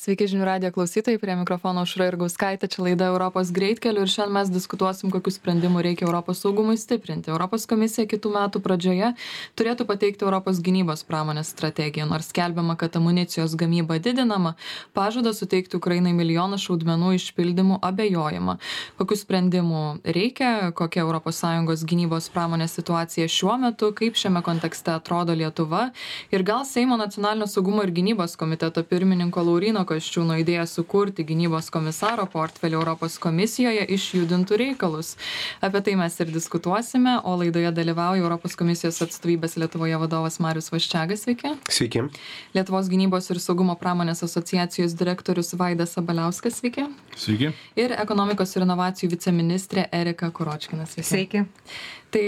Sveiki žinių radijo klausytojai, prie mikrofono Šra ir Gauskaitė, čia laida Europos greitkeliu ir šiandien mes diskutuosim, kokius sprendimų reikia Europos saugumui stiprinti. Europos komisija kitų metų pradžioje turėtų pateikti Europos gynybos pramonės strategiją, nors skelbiama, kad amunicijos gamyba didinama, pažada suteikti Ukrainai milijoną šaudmenų išpildymų abejojama. Kokius sprendimų reikia, kokia ES gynybos pramonės situacija šiuo metu, kaip šiame kontekste atrodo Lietuva ir gal Seimo nacionalinio saugumo ir gynybos komiteto pirmininko Laurino kasčiūno idėja sukurti gynybos komisaro portfelį Europos komisijoje išjudintų reikalus. Apie tai mes ir diskutuosime, o laidoje dalyvauja Europos komisijos atstovybės Lietuvoje vadovas Marius Vaščiagas, sveiki. Sveiki. Lietuvos gynybos ir saugumo pramonės asociacijos direktorius Vaidas Sabaliauskas, sveiki. Sveiki. Ir ekonomikos ir inovacijų viceministrė Erika Kuročkinas, sveiki. Sveiki. Tai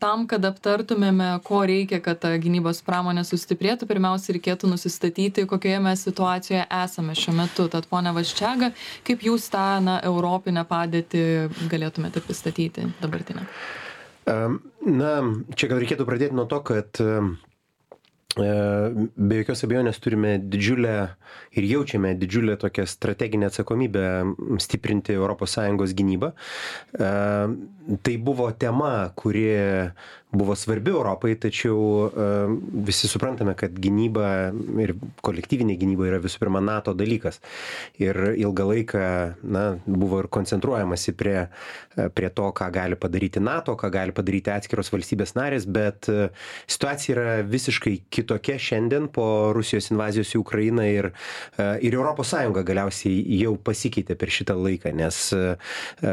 tam, kad aptartumėme, ko reikia, kad ta gynybos pramonė sustiprėtų, pirmiausia, reikėtų nusistatyti, kokioje mes situacijoje esame šiuo metu. Tad, ponia Vaščiaga, kaip jūs tą na, europinę padėtį galėtumėte pristatyti dabartinę? Na, čia gal reikėtų pradėti nuo to, kad be jokios abejonės turime didžiulę ir jaučiame didžiulę tokią strateginę atsakomybę stiprinti ES gynybą. Tai buvo tema, kuri buvo svarbi Europai, tačiau visi suprantame, kad gynyba ir kolektyvinė gynyba yra visų pirma NATO dalykas. Ir ilgą laiką na, buvo ir koncentruojamasi prie, prie to, ką gali padaryti NATO, ką gali padaryti atskiros valstybės narės, bet situacija yra visiškai kitokia šiandien po Rusijos invazijos į Ukrainą ir, ir ES galiausiai jau pasikeitė per šitą laiką, nes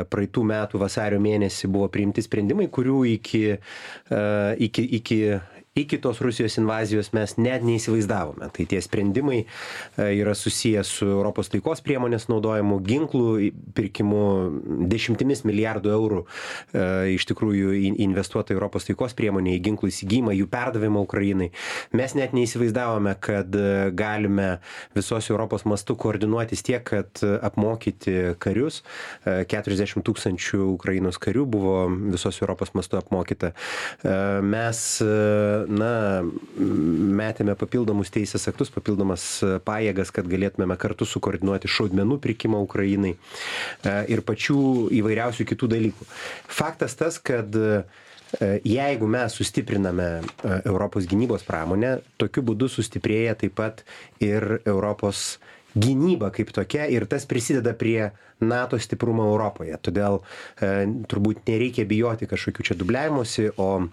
praeitų metų vasario mėnesį buvo priimti sprendimai, kurių iki iki, iki iki tos Rusijos invazijos mes net neįsivaizdavome. Tai tie sprendimai e, yra susijęs su Europos taikos priemonės naudojimu, ginklų pirkimu, dešimtimis milijardų eurų e, iš tikrųjų investuota Europos taikos priemonė į ginklų įsigymą, jų perdavimą Ukrainai. Mes net neįsivaizdavome, kad e, galime visos Europos mastu koordinuotis tiek, kad apmokyti karius. 40 tūkstančių Ukrainos karių buvo visos Europos mastu apmokyta. Mes na metėme papildomus teisės aktus papildomas pajėgas kad galėtumėme kartu sukoordinuoti šaudmenų pirkimą ukrainai e, ir pačių įvairiausių kitų dalykų faktas tas kad e, Jeigu mes sustipriname e, Europos gynybos pramonę, tokiu būdu sustiprėja taip pat ir Europos gynyba kaip tokia ir tas prisideda prie NATO stiprumo Europoje. Todėl e, turbūt nereikia bijoti kažkokių čia dubliavimuose, o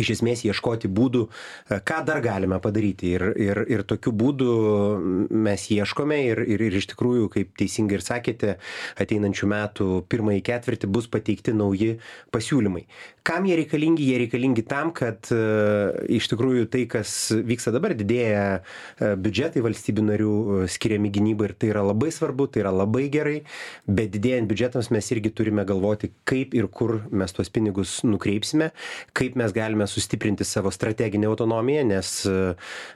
iš esmės ieškoti būdų, e, ką dar galime padaryti. Ir, ir, ir tokiu būdu mes ieškome ir, ir, ir iš tikrųjų, kaip teisingai ir sakėte, ateinančių metų pirmąjį ketvirtį bus pateikti nauji pasiūlymai. Kam jie reikalingi? Jie reikalingi tam, kad uh, iš tikrųjų tai, kas vyksta dabar, didėja uh, biudžetai valstybių narių uh, skiriami gynybai ir tai yra labai svarbu, tai yra labai gerai, bet didėjant biudžetams mes irgi turime galvoti, kaip ir kur mes tuos pinigus nukreipsime, kaip mes galime sustiprinti savo strateginę autonomiją, nes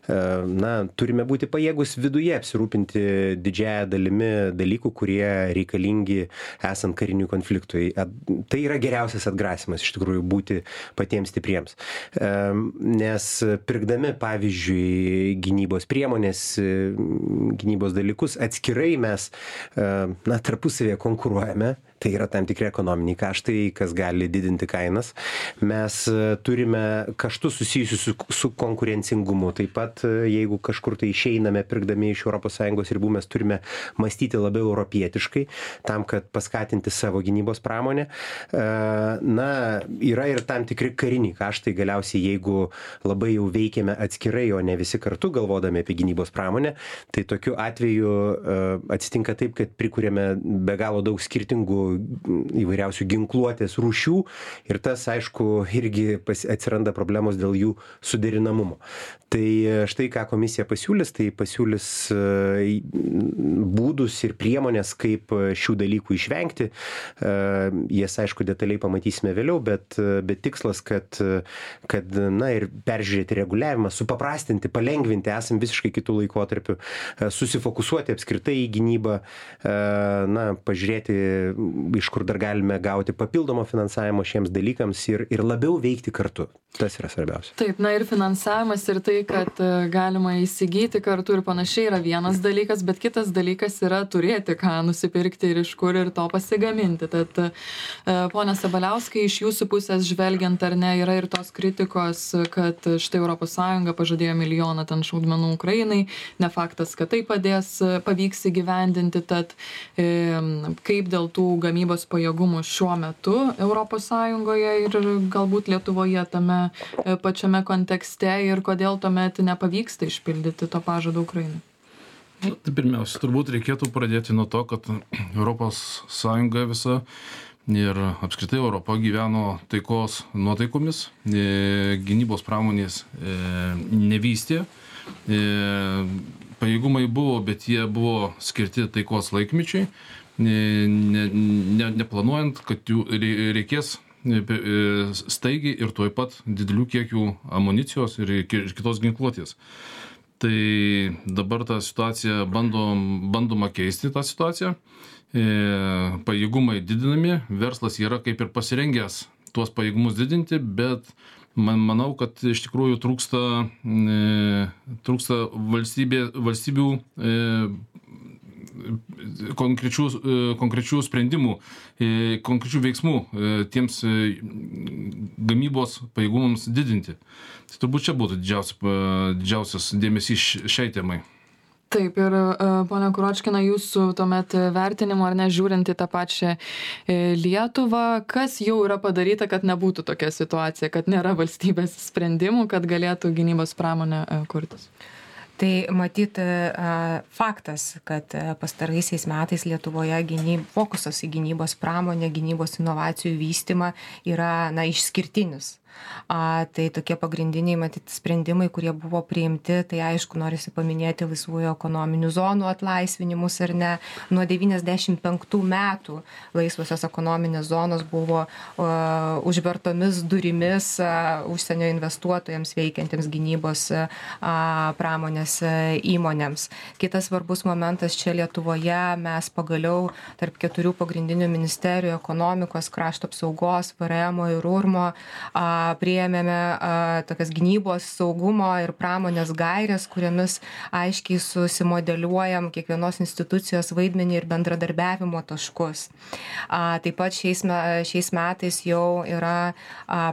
na, turime būti pajėgus viduje apsirūpinti didžiąją dalimi dalykų, kurie reikalingi esant kariniui konfliktui. Tai yra geriausias atgrasimas iš tikrųjų būti patiems stipriems. Nes pirkdami, pavyzdžiui, gynybos priemonės, gynybos dalykus, atskirai mes na, tarpusavėje konkuruojame tai yra tam tikri ekonominiai kaštai, kas gali didinti kainas. Mes e, turime kaštus susijusius su, su konkurencingumu. Taip pat, e, jeigu kažkur tai išeiname pirkdami iš ES ribų, mes turime mąstyti labiau europietiškai, tam, kad paskatinti savo gynybos pramonę. E, na, yra ir tam tikri kariniai kaštai galiausiai, jeigu labai jau veikiame atskirai, o ne visi kartu galvodami apie gynybos pramonę, tai tokiu atveju atsitinka taip, kad prikūrėme be galo daug skirtingų įvairiausių ginkluotės rūšių ir tas, aišku, irgi atsiranda problemos dėl jų suderinamumo. Tai štai ką komisija pasiūlys, tai pasiūlys e, būdus ir priemonės, kaip šių dalykų išvengti. E, jas, aišku, detaliai pamatysime vėliau, bet, bet tikslas, kad, kad, na ir peržiūrėti reguliavimą, supaprastinti, palengvinti, esam visiškai kitų laikotarpių, e, susifokusuoti apskritai į gynybą, na, pažiūrėti iš kur dar galime gauti papildomo finansavimo šiems dalykams ir, ir labiau veikti kartu. Tas yra svarbiausia. Taip, na ir finansavimas ir tai, kad e, galima įsigyti kartu ir panašiai yra vienas dalykas, bet kitas dalykas yra turėti ką nusipirkti ir iš kur ir to pasigaminti. Tad, e, ponia Sabaliauskai, iš jūsų pusės žvelgiant ar ne, yra ir tos kritikos, kad štai ES pažadėjo milijoną ten šaudmenų Ukrainai, ne faktas, kad tai padės, pavyks įgyvendinti, tad e, kaip dėl tų gamybos pajėgumų šiuo metu ES ir galbūt Lietuvoje tame E, pačiame kontekste ir kodėl tuomet nepavyksta išpildyti to pažado Ukrainai? Na, tai pirmiausia, turbūt reikėtų pradėti nuo to, kad ES visa ir apskritai Europa gyveno taikos nuotaikomis, e, gynybos pramonės e, nevystė, pajėgumai buvo, bet jie buvo skirti taikos laikmečiai, ne, ne, neplanuojant, kad jų reikės E, e, staigiai ir tuoj pat didelių kiekių amunicijos ir kitos ginkluotės. Tai dabar tą situaciją bandom, bandoma keisti tą situaciją. E, pajėgumai didinami, verslas yra kaip ir pasirengęs tuos pajėgumus didinti, bet man, manau, kad iš tikrųjų trūksta, e, trūksta valstybė, valstybių e, konkrečių, e, konkrečių sprendimų, e, konkrečių veiksmų e, tiems gamybos pajėgumams didinti. Tai turbūt čia būtų didžiausias, didžiausias dėmesys šiai temai. Taip, ir ponia Kuročkina, jūsų tuomet vertinimu ar nežiūrint į tą pačią Lietuvą, kas jau yra padaryta, kad nebūtų tokia situacija, kad nėra valstybės sprendimų, kad galėtų gynybos pramonė kurtis? Tai matyt e, faktas kad e, pastaraisiais metais lietuvoje gynyb fokusas į gynybos pramonę gynybos inovacijų vystymą yra na išskirtinis A, tai tokie pagrindiniai, matyt, sprendimai, kurie buvo priimti, tai aišku, norisi paminėti laisvųjų ekonominių zonų atlaisvinimus ar ne. Nuo 95 metų laisvosios ekonominės zonos buvo uh, užvertomis durimis uh, užsienio investuotojams veikiantiems gynybos uh, pramonės uh, įmonėms. Kitas svarbus momentas čia Lietuvoje mes pagaliau tarp keturių pagrindinių ministerijų - ekonomikos, krašto apsaugos, PRM ir URMO uh, priėmėme tokias gynybos saugumo ir pramonės gairės kuriomis aiškiai susimodeliuojam kiekvienos institucijos vaidmenį ir bendradarbiavimo taškus. Taip pat šiais šiais metais jau yra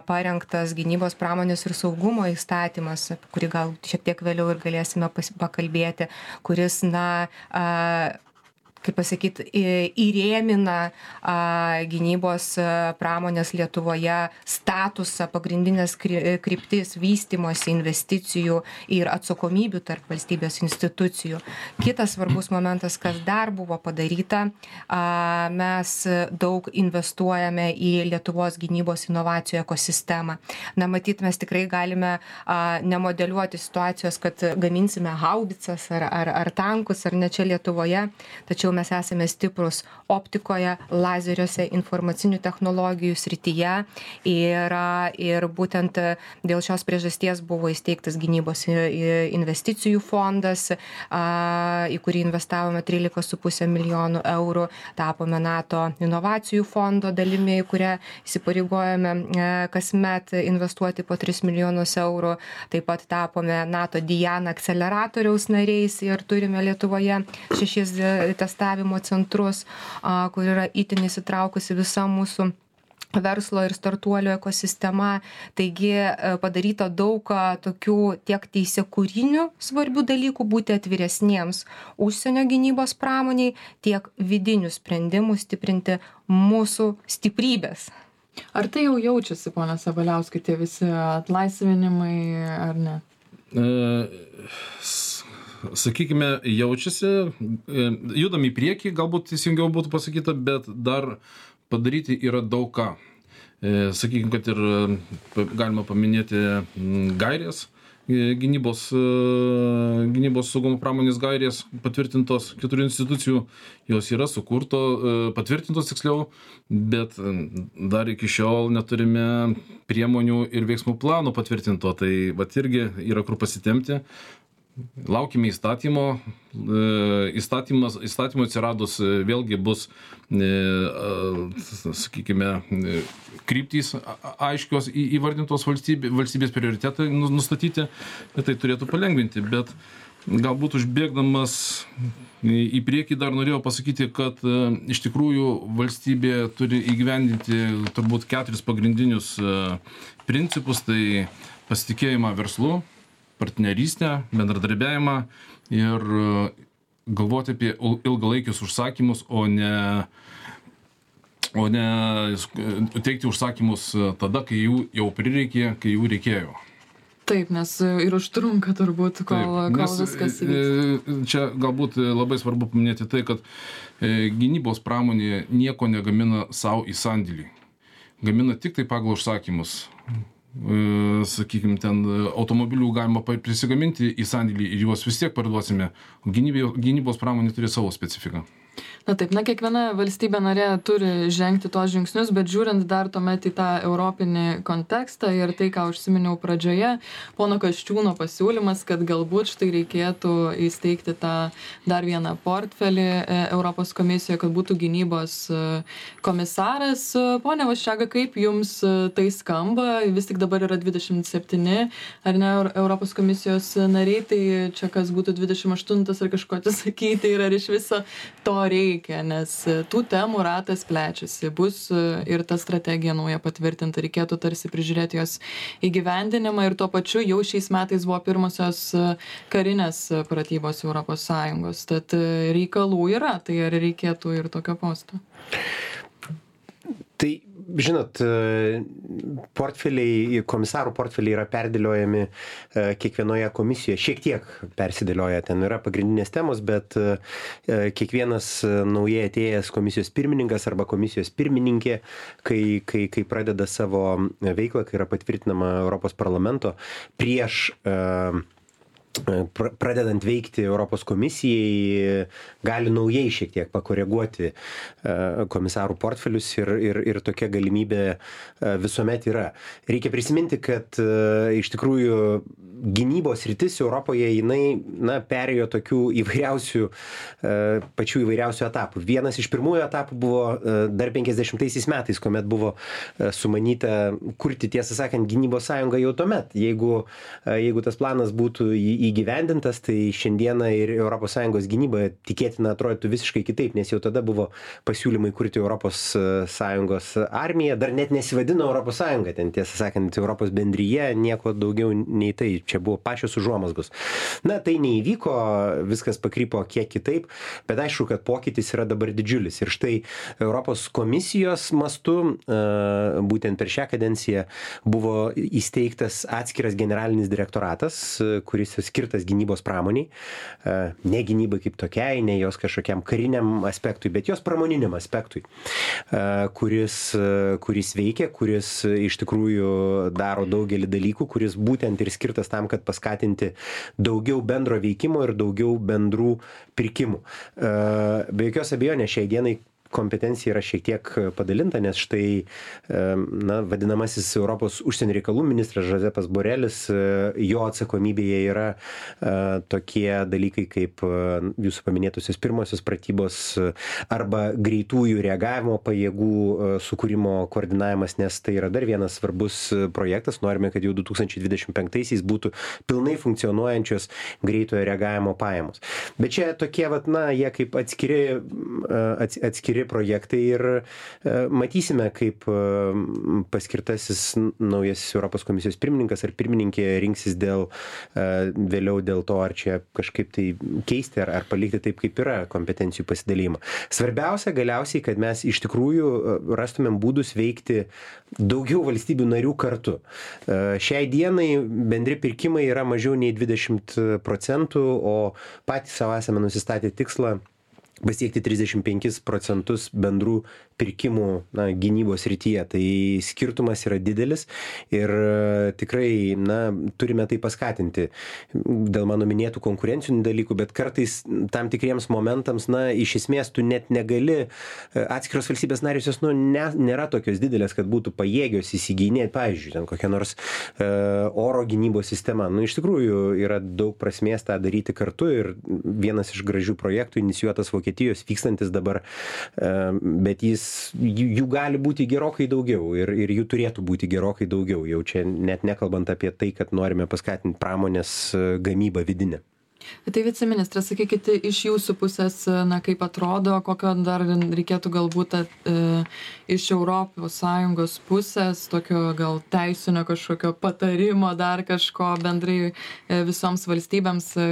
parengtas gynybos pramonės ir saugumo įstatymas kurį gal šiek tiek vėliau ir galėsime pakalbėti kuris na kaip pasakyt įrėmina gynybos pramonės Lietuvoje statusą, pagrindinės kryptis vystimosi investicijų ir atsakomybių tarp valstybės institucijų. Kitas svarbus momentas, kas dar buvo padaryta, mes daug investuojame į Lietuvos gynybos inovacijų ekosistemą. Na, matyt, mes tikrai galime nemodeliuoti situacijos, kad gaminsime haubicas ar, ar, ar tankus ar ne čia Lietuvoje, tačiau mes esame stiprūs optikoje, lazeriuose, informacinių technologijų srityje. Ir, ir būtent dėl šios priežasties buvo įsteigtas gynybos investicijų fondas, į kurį investavome 13,5 milijonų eurų, tapome NATO inovacijų fondo dalimi, kurią įsipareigojame e, kasmet investuoti po 3 milijonus eurų, taip pat tapome NATO Diana akceleratoriaus nariais ir turime Lietuvoje šešis testavimo testavimo centrus, kur yra itin įsitraukusi visa mūsų verslo ir startuolių ekosistema. Taigi e, padaryta daug tokių tiek teisėkūrinių svarbių dalykų būti atviresniems užsienio gynybos pramoniai, tiek vidinių sprendimų stiprinti mūsų stiprybės. Ar tai jau jaučiasi, ponas Sabaliauskai, tie visi atlaisvinimai ar ne? E, sakykime, jaučiasi, e, judam į priekį, galbūt teisingiau būtų pasakyta, bet dar padaryti yra daug ką. E, sakykime, kad ir e, galima paminėti gairės, gynybos, gynybos saugumo pramonės gairės patvirtintos keturių institucijų, jos yra sukurto, patvirtintos tiksliau, bet dar iki šiol neturime priemonių ir veiksmų plano patvirtinto, tai vat irgi yra kur pasitemti laukime įstatymo, e, įstatymas, įstatymo atsiradus e, vėlgi bus, e, sakykime, kryptys aiškios įvardintos valstybė, valstybės prioritetai nu, nustatyti, tai turėtų palengvinti, bet galbūt užbėgdamas į priekį dar norėjau pasakyti, kad iš tikrųjų valstybė turi įgyvendinti turbūt keturis pagrindinius principus, tai pasitikėjimą verslu, partnerystę, bendradarbiavimą ir e, galvoti apie ilgalaikius užsakymus, o ne, o ne e, teikti užsakymus e, tada, kai jų jau prireikė, kai jų reikėjo. Taip, nes ir užtrunka turbūt, kol, Taip, kol viskas įvyks. Čia galbūt labai svarbu paminėti tai, kad gynybos pramonė nieko negamina savo į sandėlį. Gamina tik tai pagal užsakymus. E, sakykim, ten automobilių galima prisigaminti į sandėlį ir juos vis tiek parduosime. Gynybos pramonė turi savo specifiką na taip na kiekviena valstybė narė turi žengti tuos žingsnius bet žiūrint dar tuomet į tą europinį kontekstą ir tai ką užsiminiau pradžioje pono kasčiūno pasiūlymas kad galbūt štai reikėtų įsteigti tą dar vieną portfelį e, europos komisijoj kad būtų gynybos e, komisaras. Pone vaščega kaip jums e, tai skamba? Vis tik dabar yra dvidešimt septyni ar ne europos komisijos nariai tai čia kas būtų dvidešim aštuntas ar kažko atsisakyti ir ar iš viso to reikia nes e, tų temų ratas plečiasi bus e, ir ta strategija nauja patvirtinta reikėtų tarsi prižiūrėti jos įgyvendinimą ir tuo pačiu jau šiais metais buvo pirmosios e, karinės pratybos europos sąjungos. Tad reikalų yra tai ar reikėtų ir tokio posto? Tai žinot, e, portfeliai, komisarų portfeliai yra perdėliojami e, kiekvienoje komisijoje. Šiek tiek persidėlioja, ten yra pagrindinės temos, bet e, kiekvienas naujai atėjęs komisijos pirmininkas arba komisijos pirmininkė, kai, kai, kai pradeda savo veiklą, kai yra patvirtinama Europos parlamento, prieš uh, pradedant veikti Europos komisijai, gali naujai šiek tiek pakoreguoti e, komisarų portfelius ir, ir, ir tokia galimybė e, visuomet yra. Reikia prisiminti, kad e, iš tikrųjų gynybos rytis Europoje jinai na, perėjo tokių įvairiausių, pačių įvairiausių etapų. Vienas iš pirmųjų etapų buvo dar 50 metais, kuomet buvo sumanyta kurti, tiesą sakant, gynybos sąjungą jau tuomet. Jeigu, jeigu tas planas būtų į įgyvendintas tai šiandieną ir europos sąjungos gynyba tikėtina atrodytų visiškai kitaip nes jau tada buvo pasiūlymai kurti europos sąjungos armiją dar net nesivadino europos sąjunga ten tiesą sakant europos bendrija nieko daugiau nei tai čia buvo pačios užuomazgos. Na tai neįvyko viskas pakrypo kiek kitaip bet aišku kad pokytis yra dabar didžiulis. Ir štai europos komisijos mastu būtent per šią kadenciją buvo įsteigtas atskiras generalinis direktoratas kuris skirtas gynybos pramonei, e, ne gynybai kaip tokiai, ne jos kažkokiam kariniam aspektui, bet jos pramoniniam aspektui, e, kuris, e, kuris veikia, kuris iš tikrųjų daro daugelį dalykų, kuris būtent ir skirtas tam, kad paskatinti daugiau bendro veikimo ir daugiau bendrų pirkimų. Be jokios abejonės šiai dienai kompetencija yra šiek tiek padalinta, nes štai, na, vadinamasis Europos užsienio reikalų ministras Žazepas Borelis, e, jo atsakomybėje yra e, tokie dalykai kaip e, jūsų paminėtusios pirmosios pratybos arba greitųjų reagavimo pajėgų sukūrimo koordinavimas, nes tai yra dar vienas svarbus projektas. Norime, kad jau 2025-aisiais būtų pilnai funkcionuojančios greitojo reagavimo pajamos. Bet čia tokie, vat, na, jie kaip atskiri, atskiri projektai ir e, matysime, kaip e, paskirtasis naujasis Europos komisijos pirmininkas ar pirmininkė rinksis dėl, e, vėliau dėl to, ar čia kažkaip tai keisti ar, ar palikti taip, kaip yra kompetencijų pasidalymą. Svarbiausia galiausiai, kad mes iš tikrųjų rastumėm būdus veikti daugiau valstybių narių kartu. Šiai dienai bendri pirkimai yra mažiau nei 20 procentų, o patys savo esame nusistatę tikslą pasiekti 35 procentus bendrų pirkimų na, gynybos rytyje. Tai skirtumas yra didelis ir e, tikrai na, turime tai paskatinti dėl mano minėtų konkurencinių dalykų, bet kartais tam tikriems momentams, na, iš esmės tu net negali, e, atskiros valstybės narės jos nu, ne, nėra tokios didelės, kad būtų pajėgios įsiginėti, pavyzdžiui, ten kokia nors e, oro gynybos sistema. Nu, iš tikrųjų yra daug prasmės tą daryti kartu ir vienas iš gražių projektų inicijuotas Vokietijos vokietijos vykstantis dabar bet jis jų gali būti gerokai daugiau ir ir jų turėtų būti gerokai daugiau. Jau čia net nekalbant apie tai kad norime paskatint pramonės gamybą vidinę tai viceministre sakykit iš jūsų pusės na kaip atrodo kokio dar reikėtų galbūt e, iš europos sąjungos pusės tokio gal teisinio kažkokio patarimo dar kažko bendrai e, visoms valstybėms e,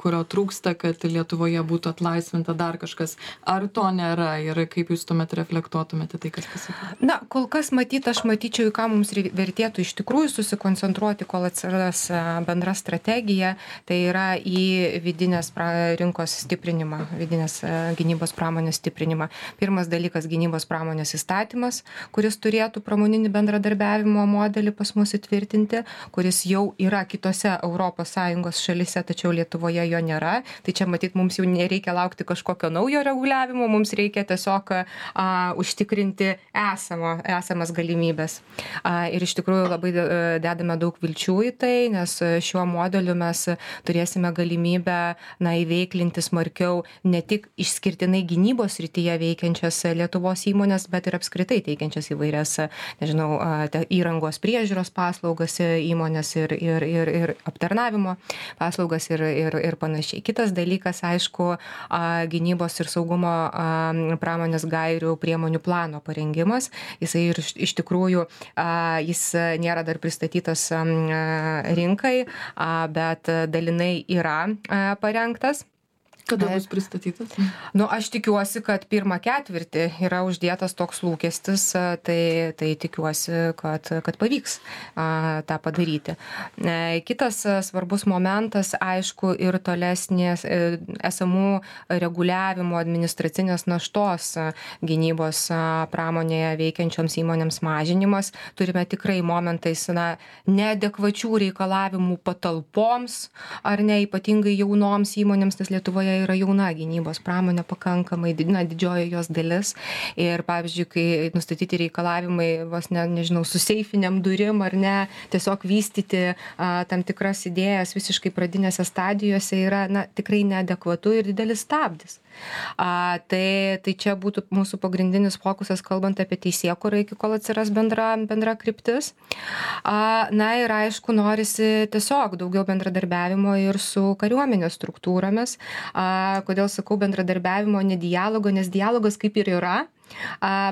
kurio trūksta kad lietuvoje būtų atlaisvinta dar kažkas. Ar to nėra ir kaip jūs tuomet reflektuotumėt į tai kas pasakyta na kol kas matyt aš matyčiau į ką mums vertėtų iš tikrųjų susikoncentruoti kol atsiras bendra strategija. Tai yra į vidinės pra rinkos stiprinimą vidinės e, gynybos pramonės stiprinimą. Pirmas dalykas gynybos pramonės įstatymas kuris turėtų pramoninį bendradarbiavimo modelį pas mus įtvirtinti kuris jau yra kitose sąjungos šalyse tačiau lietuvoje jo nėra. Tai čia matyt mums jau nereikia laukti kažkokio naujo reguliavimo mums reikia tiesiog a užtikrinti esamo esamas galimybes a ir iš tikrųjų labai e, dedame daug vilčių į tai nes šiuo modeliu mes turėsime galimybę galimybę na įveiklinti smarkiau ne tik išskirtinai gynybos srityje veikiančias lietuvos įmones bet ir apskritai teikiančias įvairias nežinau įrangos priežiūros paslaugas įmones ir ir ir ir aptarnavimo paslaugas ir ir ir panašiai. Kitas dalykas aišku gynybos ir saugumo pramonės gairių priemonių plano parengimas. Jisai ir iš tikrųjų jis nėra dar pristatytas rinkai bet dalinai yra parengtas Kada bus pristatytas? Nu, aš tikiuosi, kad pirmą ketvirtį yra uždėtas toks lūkestis, tai, tai tikiuosi, kad, kad pavyks a, tą padaryti. E, kitas svarbus momentas, aišku, ir tolesnės e, esamų reguliavimo administracinės naštos gynybos pramonėje veikiančioms įmonėms mažinimas. Turime tikrai momentais na, neadekvačių reikalavimų patalpoms ar ne ypatingai jaunoms įmonėms, nes Lietuvoje yra jauna gynybos pramonė pakankamai na didžioji jos dalis. Ir pavyzdžiui kai nustatyti reikalavimai vos ne nežinau su seifinėm durim ar ne tiesiog vystyti a tam tikras idėjas visiškai pradinėse stadijose yra na tikrai neadekvatu ir didelis stabdis a tai tai čia būtų mūsų pagrindinis fokusas kalbant apie teisėkūrą iki kol atsiras bendra bendra kryptis. A na ir aišku norisi tiesiog daugiau bendradarbiavimo ir su kariuomenės struktūromis. A kodėl sakau bendradarbiavimo ne dialogo nes dialogas kaip ir yra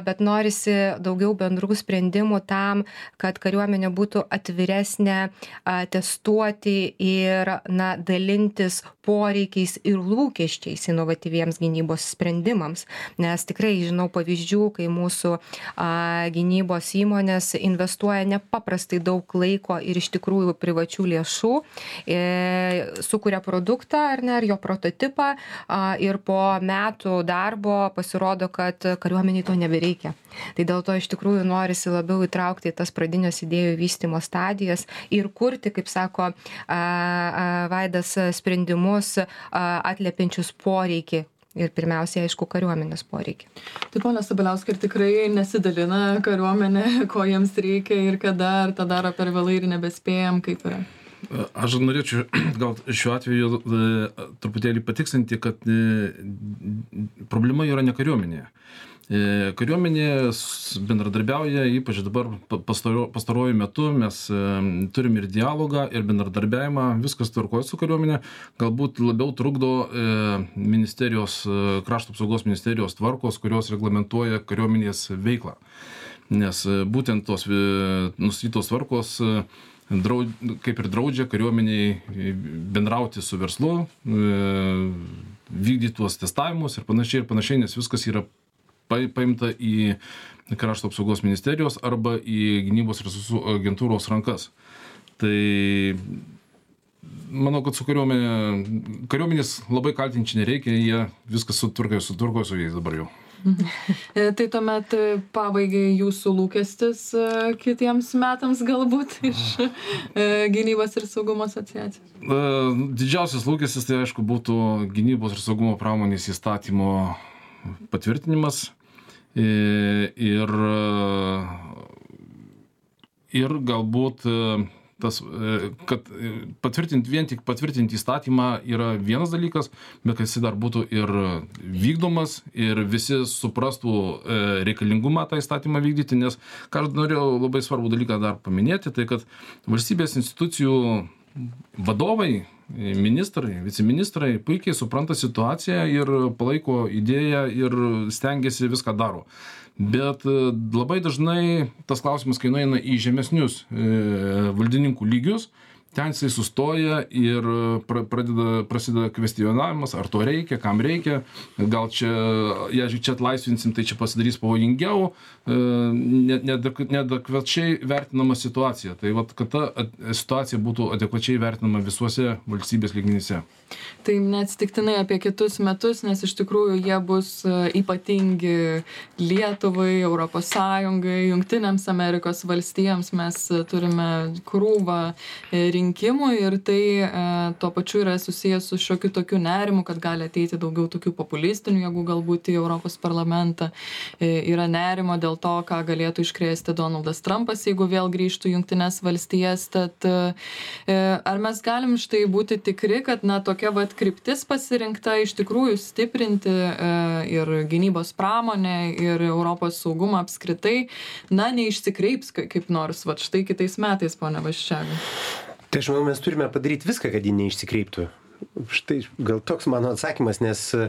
bet norisi daugiau bendrų sprendimų tam kad kariuomenė būtų atviresnė testuoti ir na dalintis poreikiais ir lūkesčiais inovatyviems gynybos sprendimams. Nes tikrai žinau pavyzdžių kai mūsų a gynybos įmonės investuoja nepaprastai daug laiko ir iš tikrųjų privačių lėšų e sukuria produktą ar ne ar jo prototipą a ir po metų darbo pasirodo kad kariuomenė visuomenei to nebereikia. Tai dėl to iš tikrųjų norisi labiau įtraukti tas pradines idėjų vystymo stadijas ir kurti kaip sako a a vaidas sprendimus a atliepiančius poreikį ir pirmiausiai aišku kariuomenės poreikį tai pone sabaliauskai ar tikrai nesidalina kariuomenė ko jiems reikia ir kada ar tą daro per vėlai ir nebespėjam kaip yra Aš norėčiau gal šiuo atveju e, truputėlį patikslinti, kad e, problema yra ne kariuomenėje. E, kariuomenė bendradarbiauja, ypač dabar pastaruoju metu mes e, turim ir dialogą, ir bendradarbiavimą, viskas tvarkoja su kariuomenė, galbūt labiau trukdo e, ministerijos, krašto apsaugos ministerijos tvarkos, kurios reglamentuoja kariuomenės veiklą. Nes būtent tos nustatytos tvarkos draud, kaip ir draudžia kariuomeniai bendrauti su verslu, vykdyti tuos testavimus ir panašiai ir panašiai, nes viskas yra paimta į krašto apsaugos ministerijos arba į gynybos resursų agentūros rankas. Tai manau, kad su kariuomenė, kariuomenės labai kaltinti nereikia, jie viskas sutvarko, sutvarko su jais dabar jau. E, Tai tuomet e, pabaigai jūsų lūkestis e, kitiems metams galbūt iš gynybos ir saugumo asociacijos. Didžiausias lūkestis tai aišku būtų gynybos ir saugumo pramonės įstatymo patvirtinimas ir, e, ir galbūt e, tas, e, kad patvirtinti, vien tik patvirtinti įstatymą yra vienas dalykas, bet kad jis dar būtų ir vykdomas ir visi suprastų reikalingumą tą įstatymą vykdyti, nes ką aš norėjau labai svarbų dalyką dar paminėti, tai kad valstybės institucijų vadovai, ministrai, viceministrai puikiai supranta situaciją ir palaiko idėją ir stengiasi viską daro. Bet e, labai dažnai tas klausimas, kai nueina į žemesnius e, valdininkų lygius, ten jisai sustoja ir pra, pradeda, prasideda kvestionavimas, ar to reikia, kam reikia, gal čia, jeigu čia atlaisvinsim, tai čia pasidarys pavojingiau, e, neadekvačiai vertinama situacija. Tai vat, kad ta situacija būtų adekvačiai vertinama visuose valstybės lygmenyse. Tai neatsitiktinai apie kitus metus, nes iš tikrųjų jie bus e, ypatingi Lietuvai, Europos Sąjungai, Junktinėms Amerikos valstijams. Mes e, turime krūvą rinkimų rinkimų ir tai e, tuo pačiu yra susijęs su šiokiu tokiu nerimu, kad gali ateiti daugiau tokių populistinių jėgų galbūt į Europos parlamentą. E, yra nerimo dėl to, ką galėtų iškrėsti Donaldas Trumpas, jeigu vėl grįžtų Junktinės valstijas. Tad e, ar mes galim štai būti tikri, kad na, tokia vat kryptis pasirinkta iš tikrųjų stiprinti ir gynybos pramonę, ir Europos saugumą apskritai, na, neišsikreips kaip nors, va štai kitais metais, ponia Vaščiaga. Tai aš manau, mes turime padaryti viską, kad ji neišsikreiptų. Štai gal toks mano atsakymas, nes e,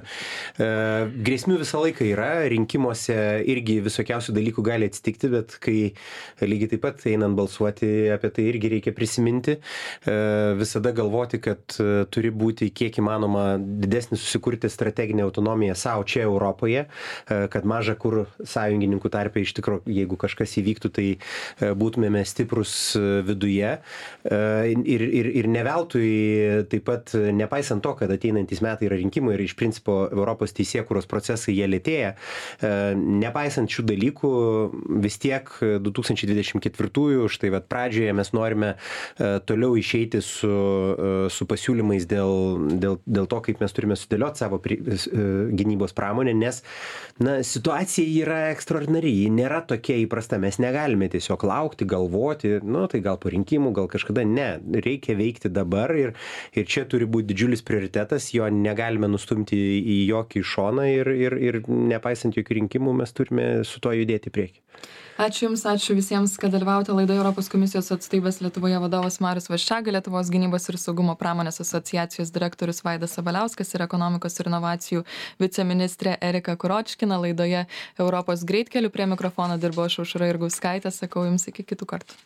grėsmių visą laiką yra, rinkimuose irgi visokiausių dalykų gali atsitikti, bet kai lygiai taip pat einant balsuoti, apie tai irgi reikia prisiminti, e, visada galvoti, kad e, turi būti kiek įmanoma didesnį susikurti strateginę autonomiją savo čia Europoje, e, kad maža kur sąjungininkų tarpe iš tikrųjų, jeigu kažkas įvyktų, tai e, būtumėme stiprus e, viduje. E, ir, ir, ir ne veltui taip pat nepaisant to, kad ateinantys metai yra rinkimai ir iš principo Europos teisėkuros procesai jie lėtėja, e, nepaisant šių dalykų, vis tiek 2024-ųjų, štai vat pradžioje mes norime e, toliau išeiti su, e, su pasiūlymais dėl, dėl, dėl to, kaip mes turime sudėlioti savo pri, gynybos pramonę, nes na, situacija yra ekstraordinari, ji nėra tokia įprasta, mes negalime tiesiog laukti, galvoti, nu tai gal po rinkimų, gal kažkada, ne, reikia veikti dabar ir, ir čia turi būti didžiulis prioritetas, jo negalime nustumti į jokį šoną ir, ir, ir nepaisant jokių rinkimų mes turime su to judėti į priekį. Ačiū Jums, ačiū visiems, kad dalyvaujate laidoje Europos komisijos atstovybės Lietuvoje vadovas Marius Vaščiaga, Lietuvos gynybos ir saugumo pramonės asociacijos direktorius Vaidas Sabaliauskas ir ekonomikos ir inovacijų viceministrė Erika Kuročkina. Laidoje Europos greitkelių prie mikrofono dirbo aš Užra ir Gauskaitė. Sakau Jums iki kitų kartų.